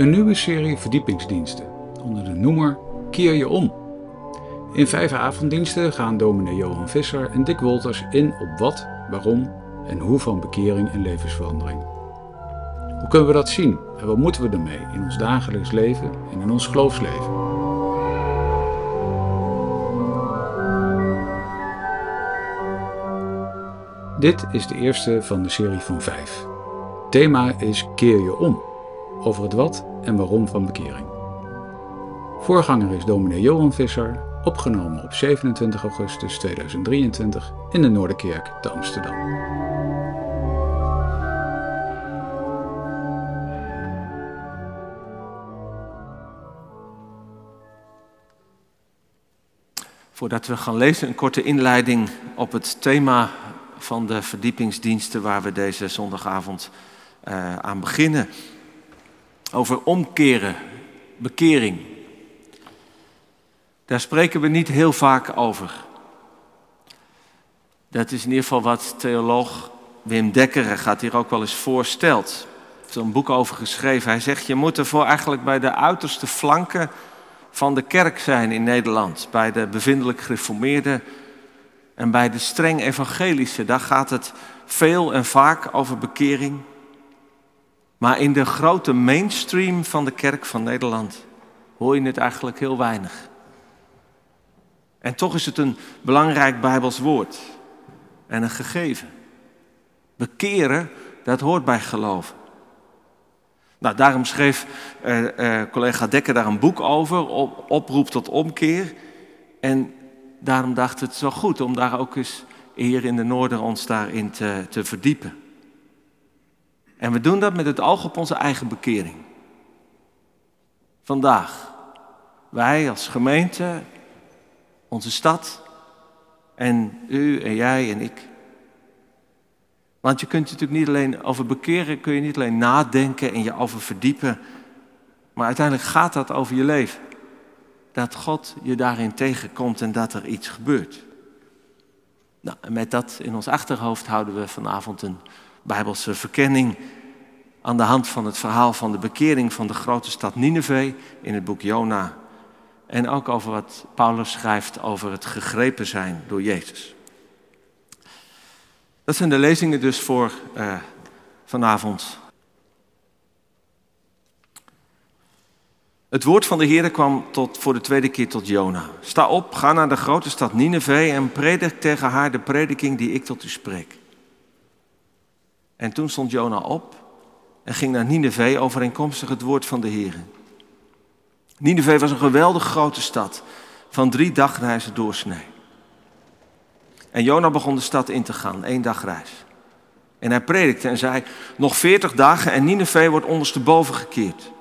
Een nieuwe serie verdiepingsdiensten onder de noemer Keer je om. In vijf avonddiensten gaan dominee Johan Visser en Dick Wolters in op wat, waarom en hoe van bekering en levensverandering. Hoe kunnen we dat zien en wat moeten we ermee in ons dagelijks leven en in ons geloofsleven? Dit is de eerste van de serie van vijf. Thema is Keer je om, over het wat en waarom van bekering. Voorganger is dominee Johan Visser, opgenomen op 27 augustus 2023 in de Noorderkerk te Amsterdam. Voordat we gaan lezen, een korte inleiding op het thema van de verdiepingsdiensten waar we deze zondagavond uh, aan beginnen. Over omkeren, bekering. Daar spreken we niet heel vaak over. Dat is in ieder geval wat theoloog Wim Dekker gaat hier ook wel eens voorstelt. Hij heeft er een boek over geschreven. Hij zegt, je moet ervoor eigenlijk bij de uiterste flanken van de kerk zijn in Nederland. Bij de bevindelijk gereformeerden en bij de streng evangelische. Daar gaat het veel en vaak over bekering. Maar in de grote mainstream van de kerk van Nederland hoor je het eigenlijk heel weinig. En toch is het een belangrijk Bijbels woord en een gegeven. Bekeren, dat hoort bij geloven. Nou, daarom schreef eh, eh, collega Dekker daar een boek over, op, oproep tot omkeer. En daarom dacht het zo goed om daar ook eens hier in de Noorden ons daarin te, te verdiepen. En we doen dat met het oog op onze eigen bekering. Vandaag, wij als gemeente, onze stad en u en jij en ik. Want je kunt natuurlijk niet alleen over bekeren, kun je niet alleen nadenken en je over verdiepen, maar uiteindelijk gaat dat over je leven. Dat God je daarin tegenkomt en dat er iets gebeurt. Nou, en met dat in ons achterhoofd houden we vanavond een Bijbelse verkenning aan de hand van het verhaal van de bekering van de grote stad Nineveh in het boek Jona. En ook over wat Paulus schrijft over het gegrepen zijn door Jezus. Dat zijn de lezingen dus voor uh, vanavond. Het woord van de Heer kwam tot, voor de tweede keer tot Jona. Sta op, ga naar de grote stad Nineveh en predik tegen haar de prediking die ik tot u spreek. En toen stond Jona op en ging naar Nineveh overeenkomstig het woord van de Heer. Nineveh was een geweldig grote stad van drie dagreizen doorsnee. En Jona begon de stad in te gaan, één dag reis. En hij predikte en zei, nog veertig dagen en Nineveh wordt ondersteboven gekeerd.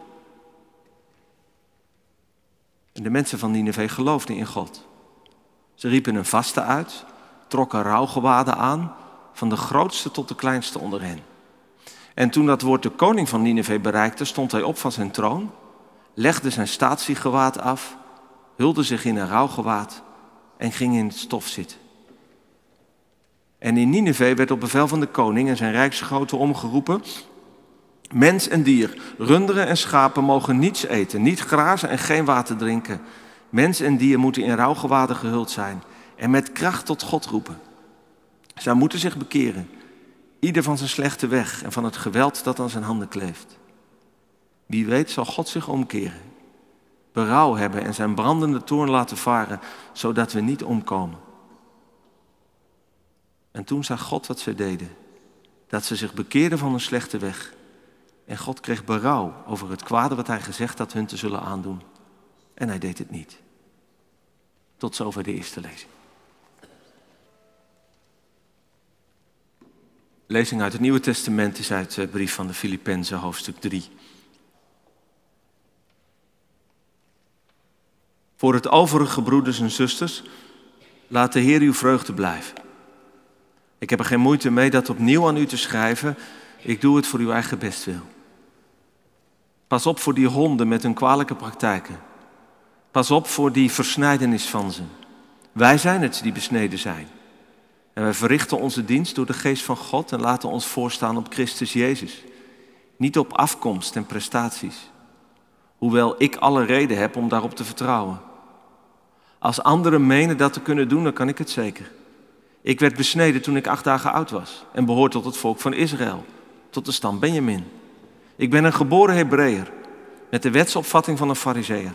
En de mensen van Nineveh geloofden in God. Ze riepen een vaste uit, trokken rouwgewaden aan, van de grootste tot de kleinste onder hen. En toen dat woord de koning van Nineveh bereikte, stond hij op van zijn troon, legde zijn statiegewaad af, hulde zich in een rouwgewaad en ging in het stof zitten. En in Nineveh werd op bevel van de koning en zijn rijksgroten omgeroepen Mens en dier, runderen en schapen mogen niets eten, niet grazen en geen water drinken. Mens en dier moeten in rouwgewaden gehuld zijn en met kracht tot God roepen. Zij moeten zich bekeren, ieder van zijn slechte weg en van het geweld dat aan zijn handen kleeft. Wie weet zal God zich omkeren, berouw hebben en zijn brandende toorn laten varen, zodat we niet omkomen. En toen zag God wat ze deden, dat ze zich bekeerden van een slechte weg en God kreeg berouw over het kwade wat hij gezegd had hun te zullen aandoen. En hij deed het niet. Tot zover de eerste lezing. Lezing uit het Nieuwe Testament is uit de brief van de Filippenzen, hoofdstuk 3. Voor het overige broeders en zusters, laat de Heer uw vreugde blijven. Ik heb er geen moeite mee dat opnieuw aan u te schrijven. Ik doe het voor uw eigen bestwil. Pas op voor die honden met hun kwalijke praktijken. Pas op voor die versnijdenis van ze. Wij zijn het die besneden zijn. En wij verrichten onze dienst door de geest van God en laten ons voorstaan op Christus Jezus. Niet op afkomst en prestaties. Hoewel ik alle reden heb om daarop te vertrouwen. Als anderen menen dat te kunnen doen, dan kan ik het zeker. Ik werd besneden toen ik acht dagen oud was en behoor tot het volk van Israël, tot de stam Benjamin. Ik ben een geboren Hebreeër met de wetsopvatting van een Fariseer.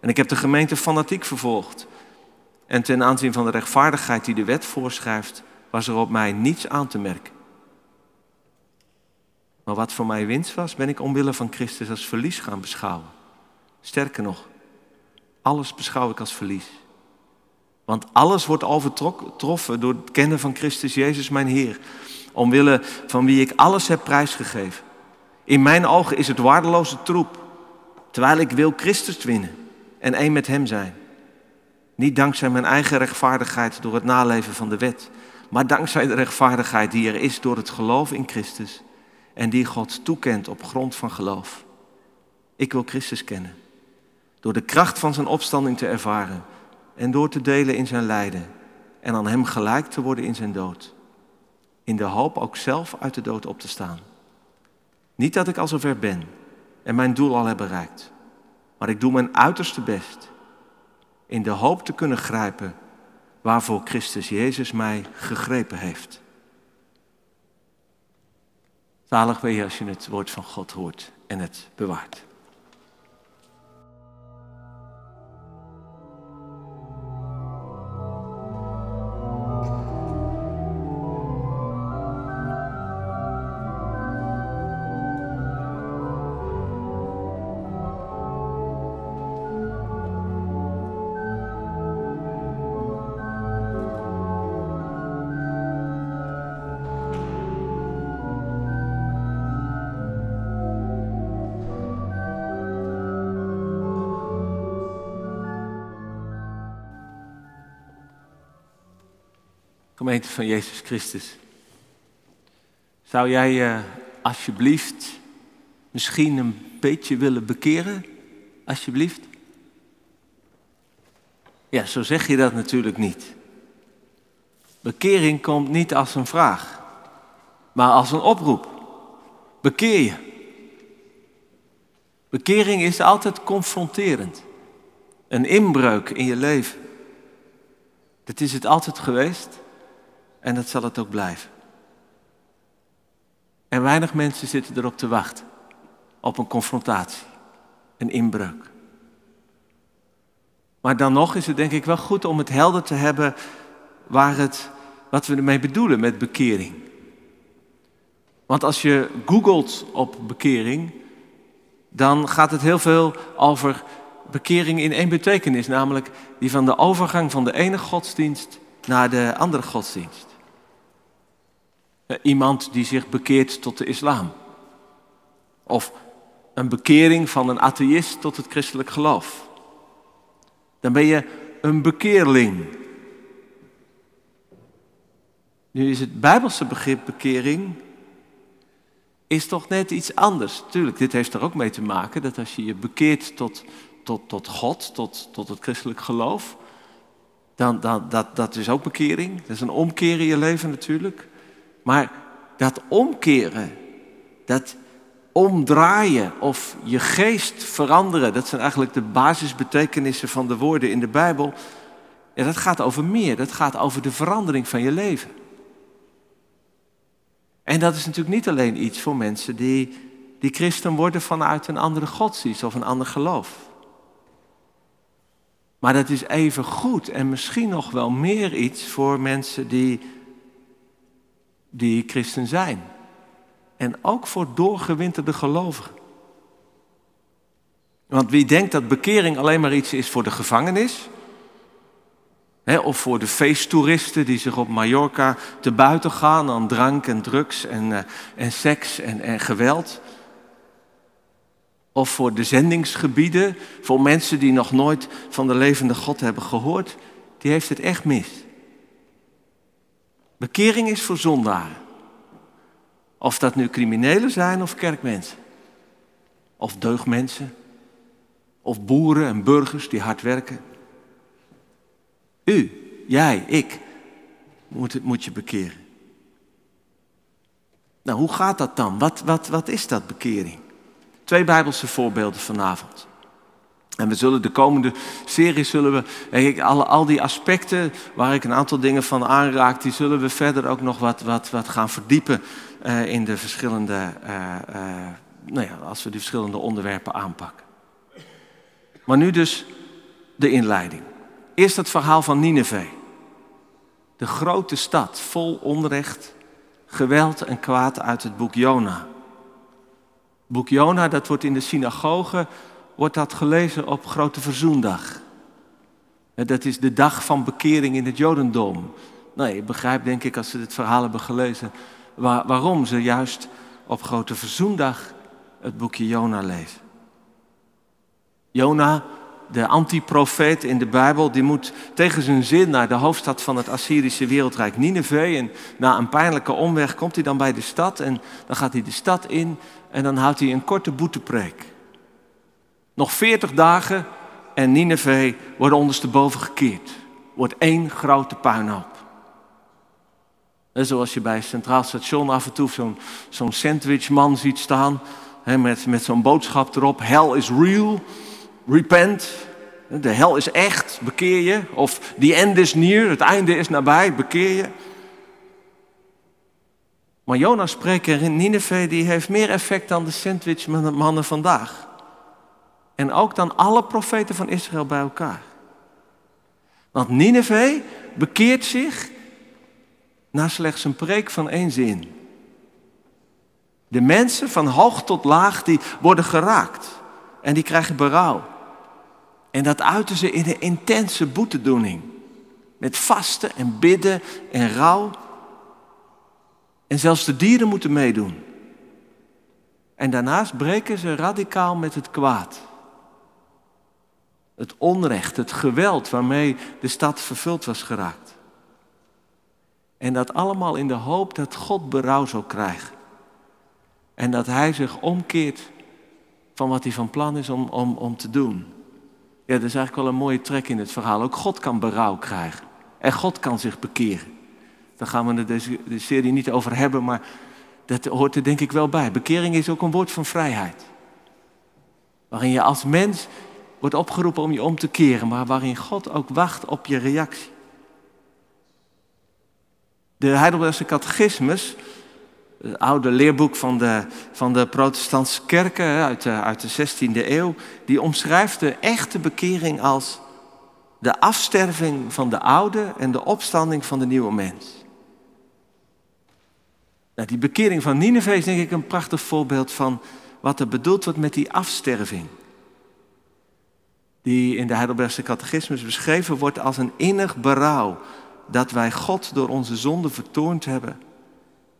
En ik heb de gemeente fanatiek vervolgd. En ten aanzien van de rechtvaardigheid die de wet voorschrijft, was er op mij niets aan te merken. Maar wat voor mij winst was, ben ik omwille van Christus als verlies gaan beschouwen. Sterker nog, alles beschouw ik als verlies. Want alles wordt overtroffen door het kennen van Christus Jezus, mijn Heer. Omwille van wie ik alles heb prijsgegeven. In mijn ogen is het waardeloze troep. Terwijl ik wil Christus winnen en één met Hem zijn. Niet dankzij mijn eigen rechtvaardigheid door het naleven van de wet. Maar dankzij de rechtvaardigheid die er is door het geloof in Christus. En die God toekent op grond van geloof. Ik wil Christus kennen. Door de kracht van zijn opstanding te ervaren en door te delen in zijn lijden en aan Hem gelijk te worden in zijn dood. In de hoop ook zelf uit de dood op te staan. Niet dat ik al zover ben en mijn doel al heb bereikt, maar ik doe mijn uiterste best in de hoop te kunnen grijpen waarvoor Christus Jezus mij gegrepen heeft. Zalig ben je als je het woord van God hoort en het bewaart. Gemeente van Jezus Christus. Zou jij je uh, alsjeblieft misschien een beetje willen bekeren? Alsjeblieft? Ja, zo zeg je dat natuurlijk niet. Bekering komt niet als een vraag, maar als een oproep. Bekeer je. Bekering is altijd confronterend. Een inbreuk in je leven. Dat is het altijd geweest. En dat zal het ook blijven. En weinig mensen zitten erop te wachten. Op een confrontatie. Een inbreuk. Maar dan nog is het denk ik wel goed om het helder te hebben waar het, wat we ermee bedoelen met bekering. Want als je googelt op bekering, dan gaat het heel veel over bekering in één betekenis, namelijk die van de overgang van de ene godsdienst naar de andere godsdienst. Eh, iemand die zich bekeert tot de islam. Of een bekering van een atheïst tot het christelijk geloof. Dan ben je een bekeerling. Nu is het Bijbelse begrip bekering is toch net iets anders. Tuurlijk, dit heeft er ook mee te maken dat als je je bekeert tot, tot, tot God, tot, tot het christelijk geloof, dan, dan dat, dat is ook bekering. Dat is een omkeer in je leven natuurlijk. Maar dat omkeren, dat omdraaien of je geest veranderen, dat zijn eigenlijk de basisbetekenissen van de woorden in de Bijbel. En dat gaat over meer, dat gaat over de verandering van je leven. En dat is natuurlijk niet alleen iets voor mensen die, die christen worden vanuit een andere godsdienst of een ander geloof. Maar dat is even goed en misschien nog wel meer iets voor mensen die die christen zijn. En ook voor doorgewinterde gelovigen. Want wie denkt dat bekering alleen maar iets is voor de gevangenis, hè, of voor de feesttoeristen die zich op Mallorca te buiten gaan aan drank en drugs en, uh, en seks en, en geweld, of voor de zendingsgebieden, voor mensen die nog nooit van de levende God hebben gehoord, die heeft het echt mis. Bekering is voor zondaren. Of dat nu criminelen zijn of kerkmensen. Of deugdmensen. Of boeren en burgers die hard werken. U, jij, ik, moet, moet je bekeren. Nou, hoe gaat dat dan? Wat, wat, wat is dat bekering? Twee Bijbelse voorbeelden vanavond. En we zullen de komende serie, zullen we, al, al die aspecten waar ik een aantal dingen van aanraak, die zullen we verder ook nog wat, wat, wat gaan verdiepen uh, in de verschillende, uh, uh, nou ja, als we die verschillende onderwerpen aanpakken. Maar nu dus de inleiding. Eerst het verhaal van Nineveh. De grote stad vol onrecht, geweld en kwaad uit het boek Jona. boek Jona, dat wordt in de synagoge wordt dat gelezen op Grote Verzoendag. Dat is de dag van bekering in het Jodendom. Nou, je begrijpt denk ik als ze dit verhaal hebben gelezen waarom ze juist op Grote Verzoendag het boekje Jona lezen. Jona, de antiprofeet in de Bijbel, die moet tegen zijn zin naar de hoofdstad van het Assyrische wereldrijk Nineveh. En na een pijnlijke omweg komt hij dan bij de stad en dan gaat hij de stad in en dan houdt hij een korte boetepreek. Nog veertig dagen en Nineveh wordt ondersteboven gekeerd. Wordt één grote puinhoop. zoals je bij het Centraal Station af en toe zo'n sandwichman ziet staan. met met zo'n boodschap erop. Hell is real. Repent. De hel is echt. Bekeer je. Of the end is near. Het einde is nabij. Bekeer je. Maar Jonas spreker in Nineveh die heeft meer effect dan de sandwichmannen vandaag. En ook dan alle profeten van Israël bij elkaar. Want Nineveh bekeert zich na slechts een preek van één zin. De mensen van hoog tot laag die worden geraakt en die krijgen berouw. En dat uiten ze in een intense boetedoening. Met vasten en bidden en rouw. En zelfs de dieren moeten meedoen. En daarnaast breken ze radicaal met het kwaad. Het onrecht, het geweld waarmee de stad vervuld was geraakt. En dat allemaal in de hoop dat God berouw zou krijgen. En dat hij zich omkeert van wat hij van plan is om, om, om te doen. Ja, dat is eigenlijk wel een mooie trek in het verhaal. Ook God kan berouw krijgen. En God kan zich bekeren. Daar gaan we deze de serie niet over hebben, maar dat hoort er denk ik wel bij. Bekering is ook een woord van vrijheid. Waarin je als mens wordt opgeroepen om je om te keren, maar waarin God ook wacht op je reactie. De Heidelbergse Catechismus, het oude leerboek van de, van de protestantse kerken uit de, uit de 16e eeuw, die omschrijft de echte bekering als de afsterving van de oude en de opstanding van de nieuwe mens. Nou, die bekering van Nineveh is denk ik een prachtig voorbeeld van wat er bedoeld wordt met die afsterving die in de Heidelbergse catechismus beschreven wordt als een innig berouw dat wij God door onze zonde vertoond hebben.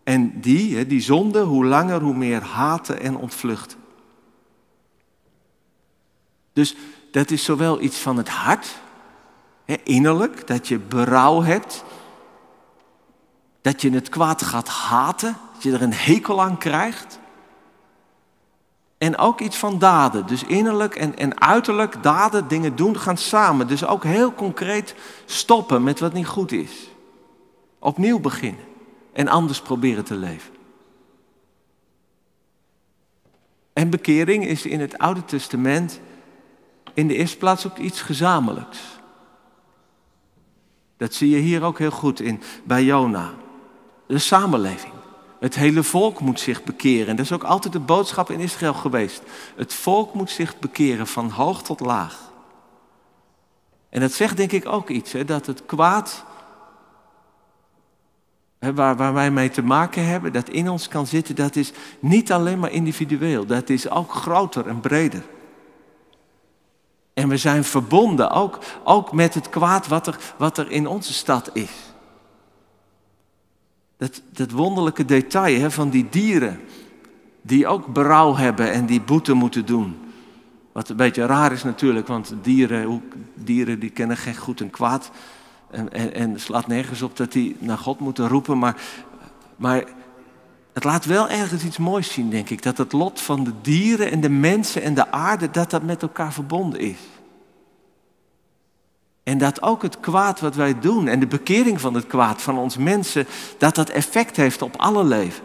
En die, die zonde, hoe langer, hoe meer haten en ontvluchten. Dus dat is zowel iets van het hart, innerlijk, dat je berouw hebt, dat je het kwaad gaat haten, dat je er een hekel aan krijgt. En ook iets van daden. Dus innerlijk en, en uiterlijk daden, dingen doen, gaan samen. Dus ook heel concreet stoppen met wat niet goed is. Opnieuw beginnen. En anders proberen te leven. En bekering is in het Oude Testament in de eerste plaats ook iets gezamenlijks. Dat zie je hier ook heel goed in bij Jona. De samenleving. Het hele volk moet zich bekeren. En dat is ook altijd de boodschap in Israël geweest. Het volk moet zich bekeren van hoog tot laag. En dat zegt denk ik ook iets, hè, dat het kwaad hè, waar, waar wij mee te maken hebben, dat in ons kan zitten, dat is niet alleen maar individueel, dat is ook groter en breder. En we zijn verbonden ook, ook met het kwaad wat er, wat er in onze stad is. Dat, dat wonderlijke detail hè, van die dieren, die ook berouw hebben en die boete moeten doen. Wat een beetje raar is natuurlijk, want dieren, dieren die kennen geen goed en kwaad. En, en, en slaat nergens op dat die naar God moeten roepen. Maar, maar het laat wel ergens iets moois zien, denk ik. Dat het lot van de dieren en de mensen en de aarde, dat dat met elkaar verbonden is. En dat ook het kwaad wat wij doen en de bekering van het kwaad van ons mensen, dat dat effect heeft op alle leven.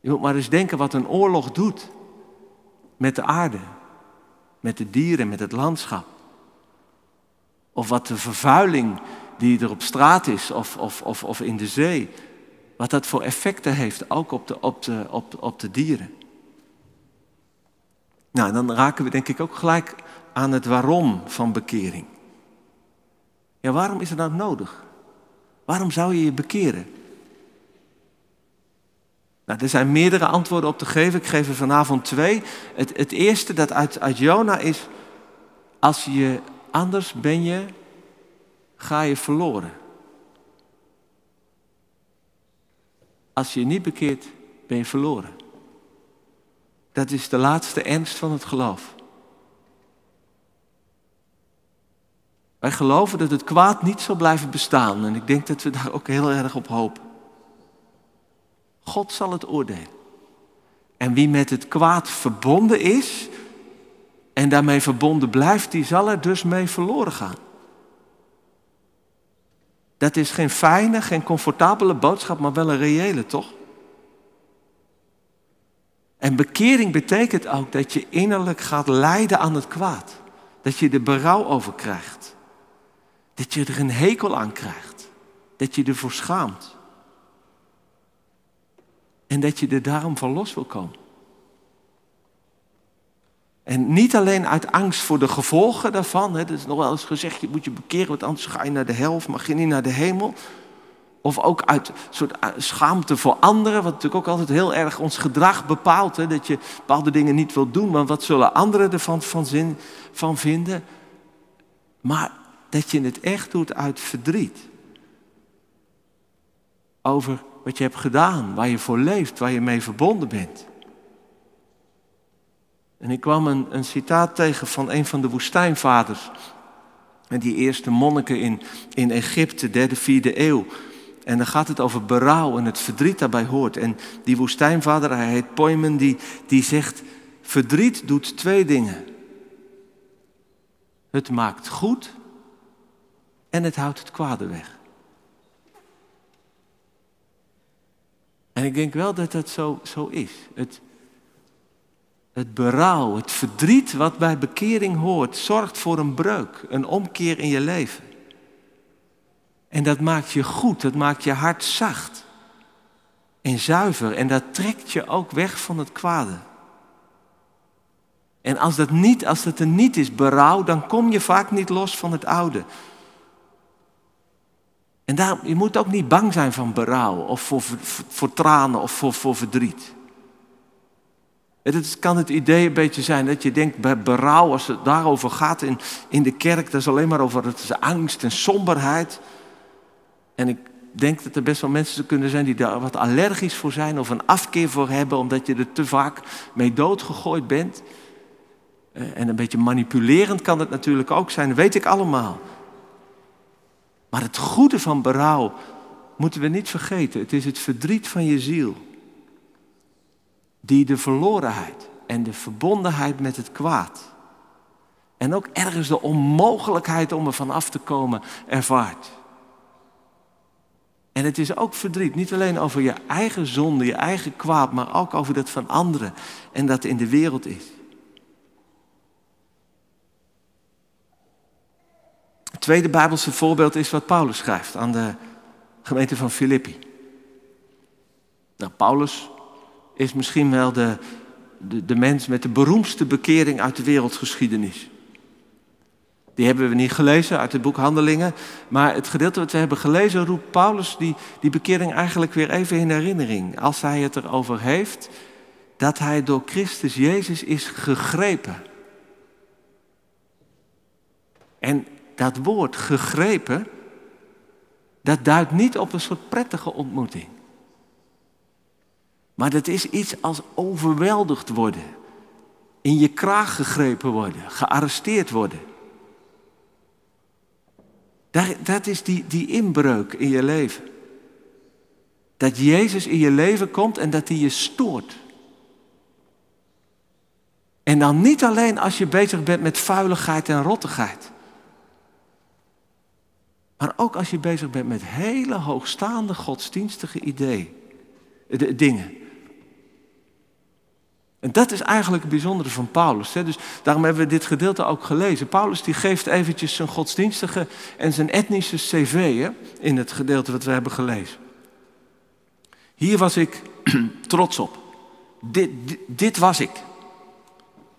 Je moet maar eens denken wat een oorlog doet met de aarde, met de dieren, met het landschap. Of wat de vervuiling die er op straat is of, of, of, of in de zee, wat dat voor effecten heeft, ook op de, op de, op, op de dieren. Nou, dan raken we denk ik ook gelijk aan het waarom van bekering. Ja, waarom is het nou nodig? Waarom zou je je bekeren? Nou, er zijn meerdere antwoorden op te geven. Ik geef er vanavond twee. Het, het eerste dat uit, uit Jona is, als je anders ben je, ga je verloren. Als je je niet bekeert, ben je verloren. Dat is de laatste ernst van het geloof. Wij geloven dat het kwaad niet zal blijven bestaan. En ik denk dat we daar ook heel erg op hopen. God zal het oordelen. En wie met het kwaad verbonden is en daarmee verbonden blijft, die zal er dus mee verloren gaan. Dat is geen fijne, geen comfortabele boodschap, maar wel een reële, toch? En bekering betekent ook dat je innerlijk gaat lijden aan het kwaad. Dat je er berouw over krijgt. Dat je er een hekel aan krijgt. Dat je ervoor schaamt. En dat je er daarom van los wil komen. En niet alleen uit angst voor de gevolgen daarvan. Hè, dat is nog wel eens gezegd, je moet je bekeren, want anders ga je naar de hel of mag je niet naar de hemel. Of ook uit een soort eh, schaamte voor anderen, wat natuurlijk ook altijd heel erg ons gedrag bepaalt. Hè, dat je bepaalde dingen niet wilt doen, want wat zullen anderen ervan van, zin, van vinden? Maar dat je het echt doet uit verdriet. Over wat je hebt gedaan, waar je voor leeft, waar je mee verbonden bent. En ik kwam een, citaat tegen van een van de woestijnvaders. En die eerste monniken in, in Egypte, derde, vierde eeuw. En dan gaat het over berouw en het verdriet daarbij hoort. En die woestijnvader, hij heet Poimen, die, die zegt: Verdriet doet twee dingen. Het maakt goed en het houdt het kwade weg. En ik denk wel dat dat zo, zo is. Het, het berouw, het verdriet wat bij bekering hoort, zorgt voor een breuk, een omkeer in je leven. En dat maakt je goed, dat maakt je hart zacht en zuiver en dat trekt je ook weg van het kwade. En als dat, niet, als dat er niet is, berouw, dan kom je vaak niet los van het oude. En je moet ook niet bang zijn van berouw of voor, voor, tranen of voor, voor verdriet. Het kan het idee een beetje zijn dat je denkt bij berouw, als het daarover gaat in, in de kerk, dat is alleen maar over het angst en somberheid. En ik denk dat er best wel mensen kunnen zijn die daar wat allergisch voor zijn of een afkeer voor hebben, omdat je er te vaak mee doodgegooid bent. Eh, en een beetje manipulerend kan het natuurlijk ook zijn, dat weet ik allemaal. Maar het goede van berouw moeten we niet vergeten. Het is het verdriet van je ziel. Die de verlorenheid en de verbondenheid met het kwaad. En ook ergens de onmogelijkheid om er van af te komen ervaart. En het is ook verdriet, niet alleen over je eigen zonde, je eigen kwaad, maar ook over dat van anderen en dat in de wereld is. Tweede Bijbelse voorbeeld is wat Paulus schrijft aan de gemeente van Filippi. Nou, Paulus is misschien wel de, de, de mens met de beroemdste bekering uit de wereldgeschiedenis. Die hebben we niet gelezen uit het boek Handelingen. Maar het gedeelte wat we hebben gelezen roept Paulus die, die bekering eigenlijk weer even in herinnering. Als hij het erover heeft dat hij door Christus Jezus is gegrepen. En dat woord gegrepen, dat duidt niet op een soort prettige ontmoeting. Maar dat is iets als overweldigd worden. In je kraag gegrepen worden, gearresteerd worden. Dat is die, die inbreuk in je leven. Dat Jezus in je leven komt en dat hij je stoort. En dan niet alleen als je bezig bent met vuiligheid en rottigheid. Maar ook als je bezig bent met hele hoogstaande godsdienstige ideeën, de, dingen. En dat is eigenlijk het bijzondere van Paulus. Hè? Dus daarom hebben we dit gedeelte ook gelezen. Paulus die geeft eventjes zijn godsdienstige en zijn etnische cv hè? in het gedeelte wat we hebben gelezen. Hier was ik trots op. Dit, dit, dit was ik.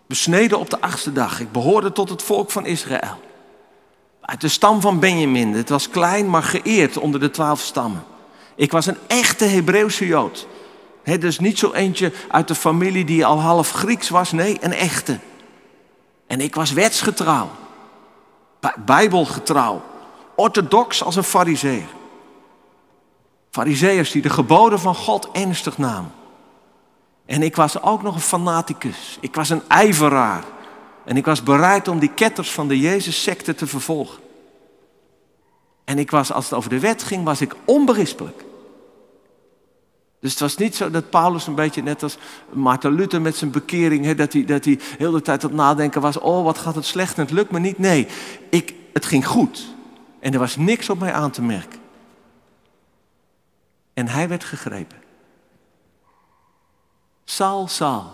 Besneden op de achtste dag. Ik behoorde tot het volk van Israël. Uit de stam van Benjamin. Het was klein, maar geëerd onder de twaalf stammen. Ik was een echte Hebreeuwse Jood. Dus niet zo eentje uit de familie die al half Grieks was. Nee, een echte. En ik was wetsgetrouw. Bijbelgetrouw. Orthodox als een fariseer. Fariseërs die de geboden van God ernstig namen. En ik was ook nog een fanaticus. Ik was een ijveraar. En ik was bereid om die ketters van de Jezus-secte te vervolgen. En ik was, als het over de wet ging, was ik onberispelijk. Dus het was niet zo dat Paulus een beetje net als Maarten Luther met zijn bekering, dat, hij, dat hij heel de tijd het nadenken was, oh wat gaat het slecht en het lukt me niet. Nee, ik, het ging goed. En er was niks op mij aan te merken. En hij werd gegrepen. Saul, Saul,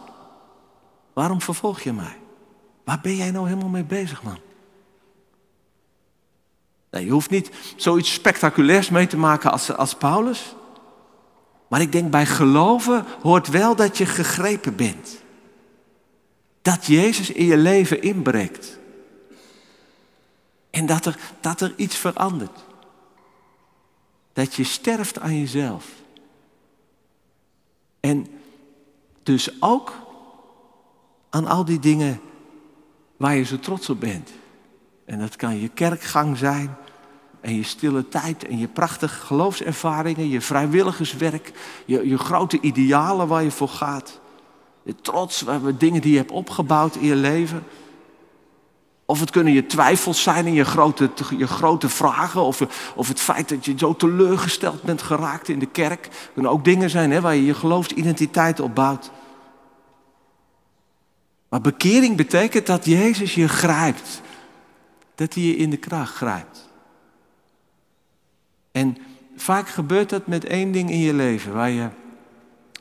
waarom vervolg je mij? Waar ben jij nou helemaal mee bezig, man? Je hoeft niet zoiets spectaculairs mee te maken als, als Paulus. Maar ik denk bij geloven hoort wel dat je gegrepen bent. Dat Jezus in je leven inbreekt. En dat er, dat er iets verandert. Dat je sterft aan jezelf. En dus ook aan al die dingen waar je zo trots op bent. En dat kan je kerkgang zijn, en je stille tijd en je prachtige geloofservaringen, je vrijwilligerswerk, je, je grote idealen waar je voor gaat. Je trots, dingen die je hebt opgebouwd in je leven. Of het kunnen je twijfels zijn in je grote, je grote vragen. Of, of het feit dat je zo teleurgesteld bent geraakt in de kerk. Het kunnen ook dingen zijn hè, waar je je geloofsidentiteit op bouwt. Maar bekering betekent dat Jezus je grijpt. Dat hij je in de kracht grijpt. En vaak gebeurt dat met één ding in je leven, waar, je,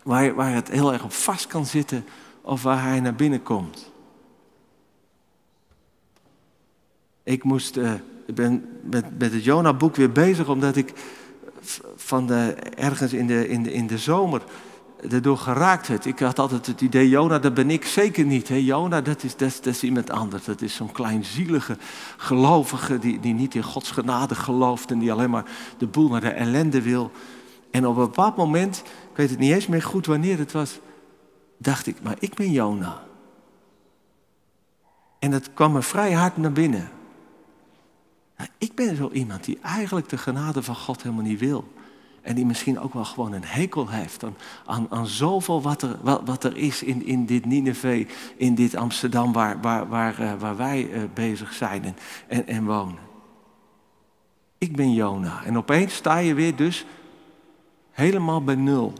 waar, waar het heel erg op vast kan zitten of waar hij naar binnen komt. Ik moest, uh, ben met, met het Jona-boek weer bezig, omdat ik van de, ergens in de, in, de, in de zomer erdoor geraakt werd. Ik had altijd het idee, Jona, dat ben ik zeker niet. Hè? Jona, dat is, dat, dat is iemand anders. Dat is zo'n kleinzielige gelovige die, die niet in Gods genade gelooft en die alleen maar de boel naar de ellende wil. En op een bepaald moment, ik weet het niet eens meer goed wanneer het was, dacht ik, maar ik ben Jona. En dat kwam me vrij hard naar binnen. ik ben zo iemand die eigenlijk de genade van God helemaal niet wil. En die misschien ook wel gewoon een hekel heeft aan, aan, aan zoveel wat er, wat er is in, in dit Nineveh, in dit Amsterdam waar, waar, waar, uh, waar wij uh, bezig zijn en, en, en wonen. Ik ben Jona. En opeens sta je weer dus helemaal bij nul.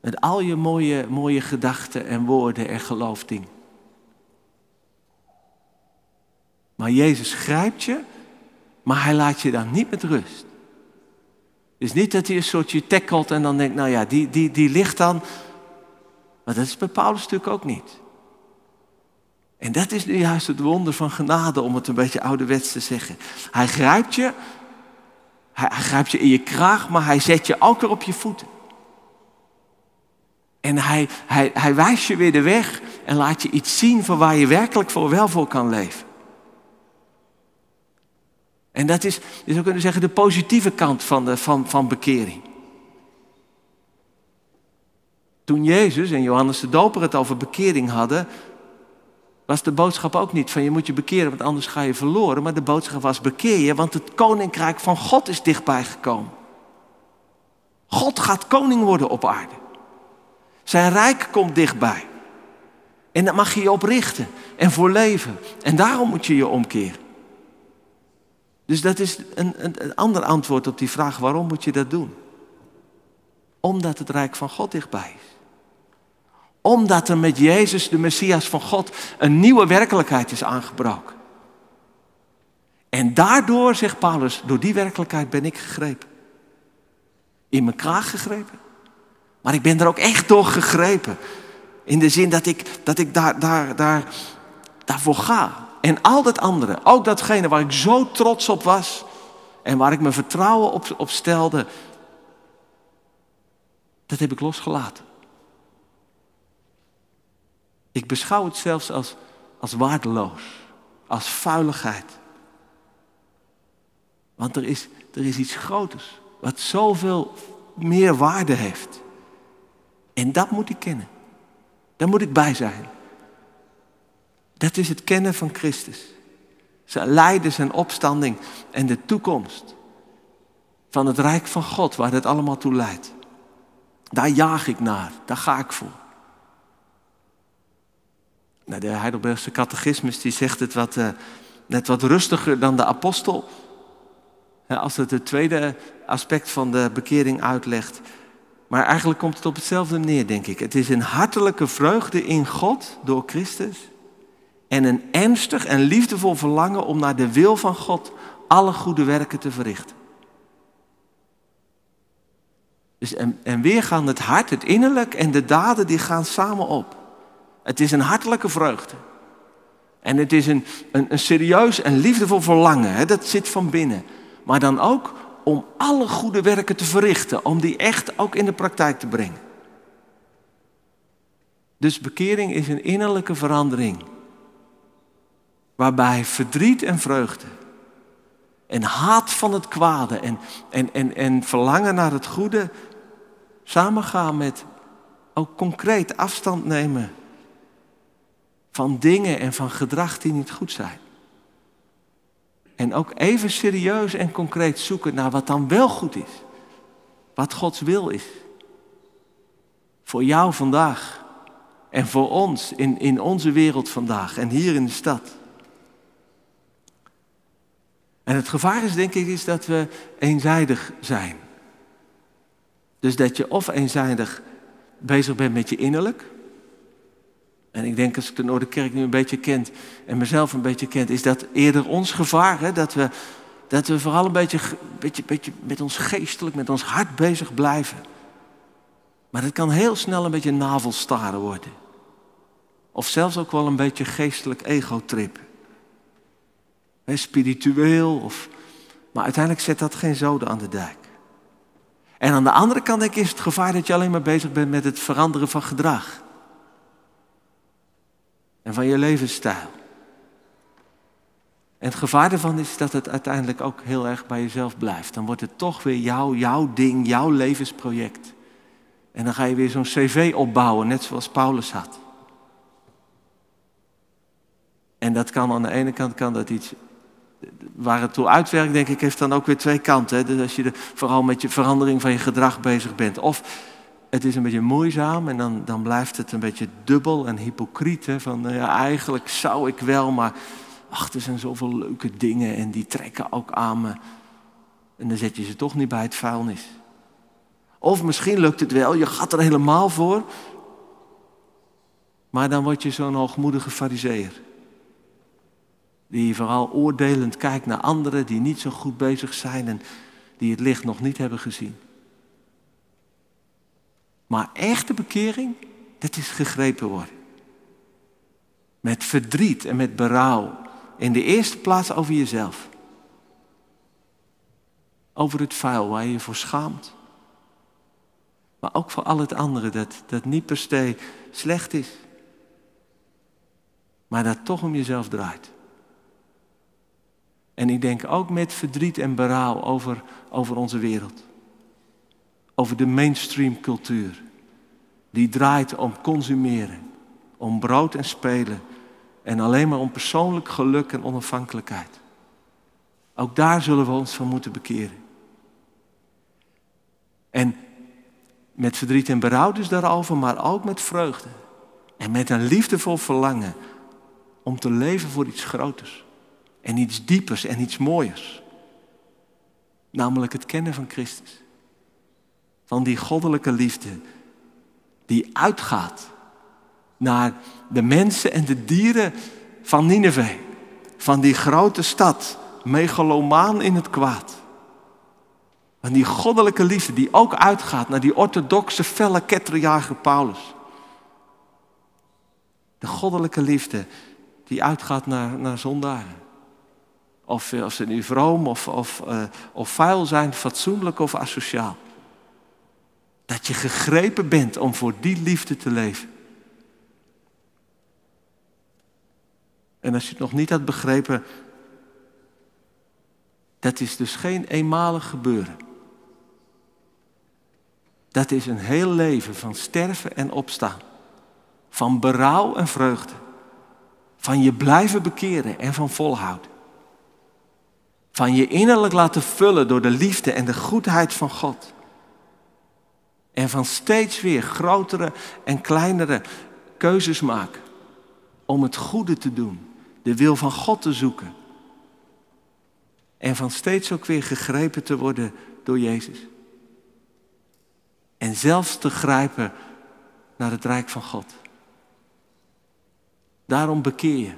Met al je mooie, mooie gedachten en woorden en geloofding. Maar Jezus grijpt je, maar hij laat je dan niet met rust. Dus niet dat hij een soortje tackelt en dan denkt, nou ja, die, die, die ligt dan. Maar dat is bij Paulus natuurlijk ook niet. En dat is nu juist het wonder van genade, om het een beetje ouderwets te zeggen. Hij grijpt je, hij, hij grijpt je in je kraag, maar hij zet je ook weer op je voeten. En hij, hij, hij wijst je weer de weg en laat je iets zien van waar je werkelijk voor wel voor kan leven. En dat is, je zou kunnen zeggen, de positieve kant van, de, van, van bekering. Toen Jezus en Johannes de Doper het over bekering hadden, was de boodschap ook niet van je moet je bekeren, want anders ga je verloren. Maar de boodschap was bekeer je, want het koninkrijk van God is dichtbij gekomen. God gaat koning worden op aarde. Zijn rijk komt dichtbij. En daar mag je je op richten en voor leven. En daarom moet je je omkeren. Dus dat is een, een, een ander antwoord op die vraag: waarom moet je dat doen? Omdat het rijk van God dichtbij is. Omdat er met Jezus, de Messias van God, een nieuwe werkelijkheid is aangebroken. En daardoor, zegt Paulus, door die werkelijkheid ben ik gegrepen. In mijn kraag gegrepen. Maar ik ben er ook echt door gegrepen. In de zin dat ik, dat ik daar, daar, daar, daarvoor ga. En al dat andere, ook datgene waar ik zo trots op was en waar ik mijn vertrouwen op, op stelde, dat heb ik losgelaten. Ik beschouw het zelfs als, als waardeloos, als vuiligheid. Want er is, er is iets groters, wat zoveel meer waarde heeft. En dat moet ik kennen. Daar moet ik bij zijn. Dat is het kennen van Christus. Zijn lijden, zijn opstanding en de toekomst van het rijk van God, waar het allemaal toe leidt. Daar jaag ik naar, daar ga ik voor. Nou, de Heidelbergse catechismus die zegt het wat, uh, net wat rustiger dan de apostel. Als het het tweede aspect van de bekering uitlegt. Maar eigenlijk komt het op hetzelfde neer, denk ik. Het is een hartelijke vreugde in God door Christus. En een ernstig en liefdevol verlangen om naar de wil van God alle goede werken te verrichten. Dus en, en weer gaan het hart, het innerlijk en de daden, die gaan samen op. Het is een hartelijke vreugde. En het is een, een, een serieus en liefdevol verlangen. Hè? Dat zit van binnen. Maar dan ook om alle goede werken te verrichten. Om die echt ook in de praktijk te brengen. Dus bekering is een innerlijke verandering. Waarbij verdriet en vreugde. En haat van het kwade en, en, en, en verlangen naar het goede samengaan met ook concreet afstand nemen van dingen en van gedrag die niet goed zijn. En ook even serieus en concreet zoeken naar wat dan wel goed is. Wat Gods wil is. Voor jou vandaag. En voor ons in, in onze wereld vandaag en hier in de stad. En het gevaar is denk ik is dat we eenzijdig zijn. Dus dat je of eenzijdig bezig bent met je innerlijk. En ik denk als ik de Noorderkerk nu een beetje kent en mezelf een beetje kent, is dat eerder ons gevaar. Hè? Dat, we, dat we vooral een beetje, beetje, beetje met ons geestelijk, met ons hart bezig blijven. Maar het kan heel snel een beetje navelstaren worden. Of zelfs ook wel een beetje geestelijk egotrip. Spiritueel, of, maar uiteindelijk zet dat geen zoden aan de dijk. En aan de andere kant denk ik, is het gevaar dat je alleen maar bezig bent met het veranderen van gedrag. En van je levensstijl. En het gevaar ervan is dat het uiteindelijk ook heel erg bij jezelf blijft. Dan wordt het toch weer jouw ding, jouw levensproject. En dan ga je weer zo'n cv opbouwen, net zoals Paulus had. En dat kan aan de ene kant kan dat iets waar het toe uitwerkt, denk ik, heeft dan ook weer twee kanten. Hè? Dus als je er vooral met je verandering van je gedrag bezig bent. Of het is een beetje moeizaam en dan, dan blijft het een beetje dubbel en hypocriet. Van nou ja, eigenlijk zou ik wel, maar ach, er zijn zoveel leuke dingen en die trekken ook aan me. En dan zet je ze toch niet bij het vuilnis. Of misschien lukt het wel, je gaat er helemaal voor. Maar dan word je zo'n hoogmoedige fariseer. Die vooral oordelend kijkt naar anderen die niet zo goed bezig zijn en die het licht nog niet hebben gezien. Maar echte bekering, dat is gegrepen worden. Met verdriet en met berouw. In de eerste plaats over jezelf. Over het vuil waar je je voor schaamt. Maar ook voor al het andere dat, dat niet per se slecht is. Maar dat toch om jezelf draait. En ik denk ook met verdriet en berouw over, over onze wereld. Over de mainstream cultuur. Die draait om consumeren, om brood en spelen en alleen maar om persoonlijk geluk en onafhankelijkheid. Ook daar zullen we ons van moeten bekeren. En met verdriet en berouw dus daarover, maar ook met vreugde. En met een liefdevol verlangen om te leven voor iets groters. En iets diepers en iets mooiers. Namelijk het kennen van Christus. Van die goddelijke liefde die uitgaat naar de mensen en de dieren van Nineveh. Van die grote stad, megalomaan in het kwaad. Van die goddelijke liefde die ook uitgaat naar die orthodoxe felle ketterjager Paulus. De goddelijke liefde die uitgaat naar, naar zondaren. Of, of ze nu vroom of, of, uh, of vuil zijn, fatsoenlijk of asociaal. Dat je gegrepen bent om voor die liefde te leven. En als je het nog niet had begrepen, dat is dus geen eenmalig gebeuren. Dat is een heel leven van sterven en opstaan. Van berouw en vreugde. Van je blijven bekeren en van volhouden. Van je innerlijk laten vullen door de liefde en de goedheid van God. En van steeds weer grotere en kleinere keuzes maken. Om het goede te doen. De wil van God te zoeken. En van steeds ook weer gegrepen te worden door Jezus. En zelfs te grijpen naar het rijk van God. Daarom bekeer je.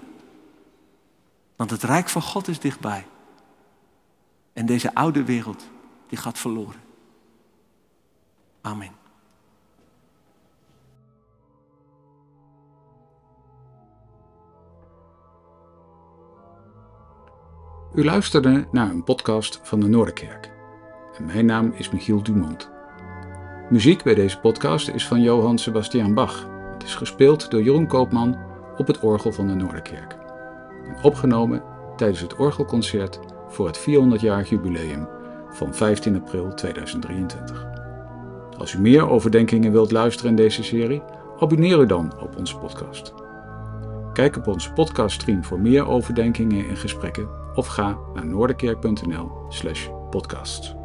Want het rijk van God is dichtbij. En deze oude wereld, die gaat verloren. Amen. U luisterde naar een podcast van de Noorderkerk. Mijn naam is Michiel Dumont. Muziek bij deze podcast is van Johann Sebastian Bach. Het is gespeeld door Jeroen Koopman op het orgel van de Noorderkerk. En opgenomen tijdens het orgelconcert voor het 400-jarig jubileum van 15 april 2023. Als u meer overdenkingen wilt luisteren in deze serie, abonneer u dan op onze podcast. Kijk op onze podcaststream voor meer overdenkingen en gesprekken of ga naar noorderkerk.nl/podcasts.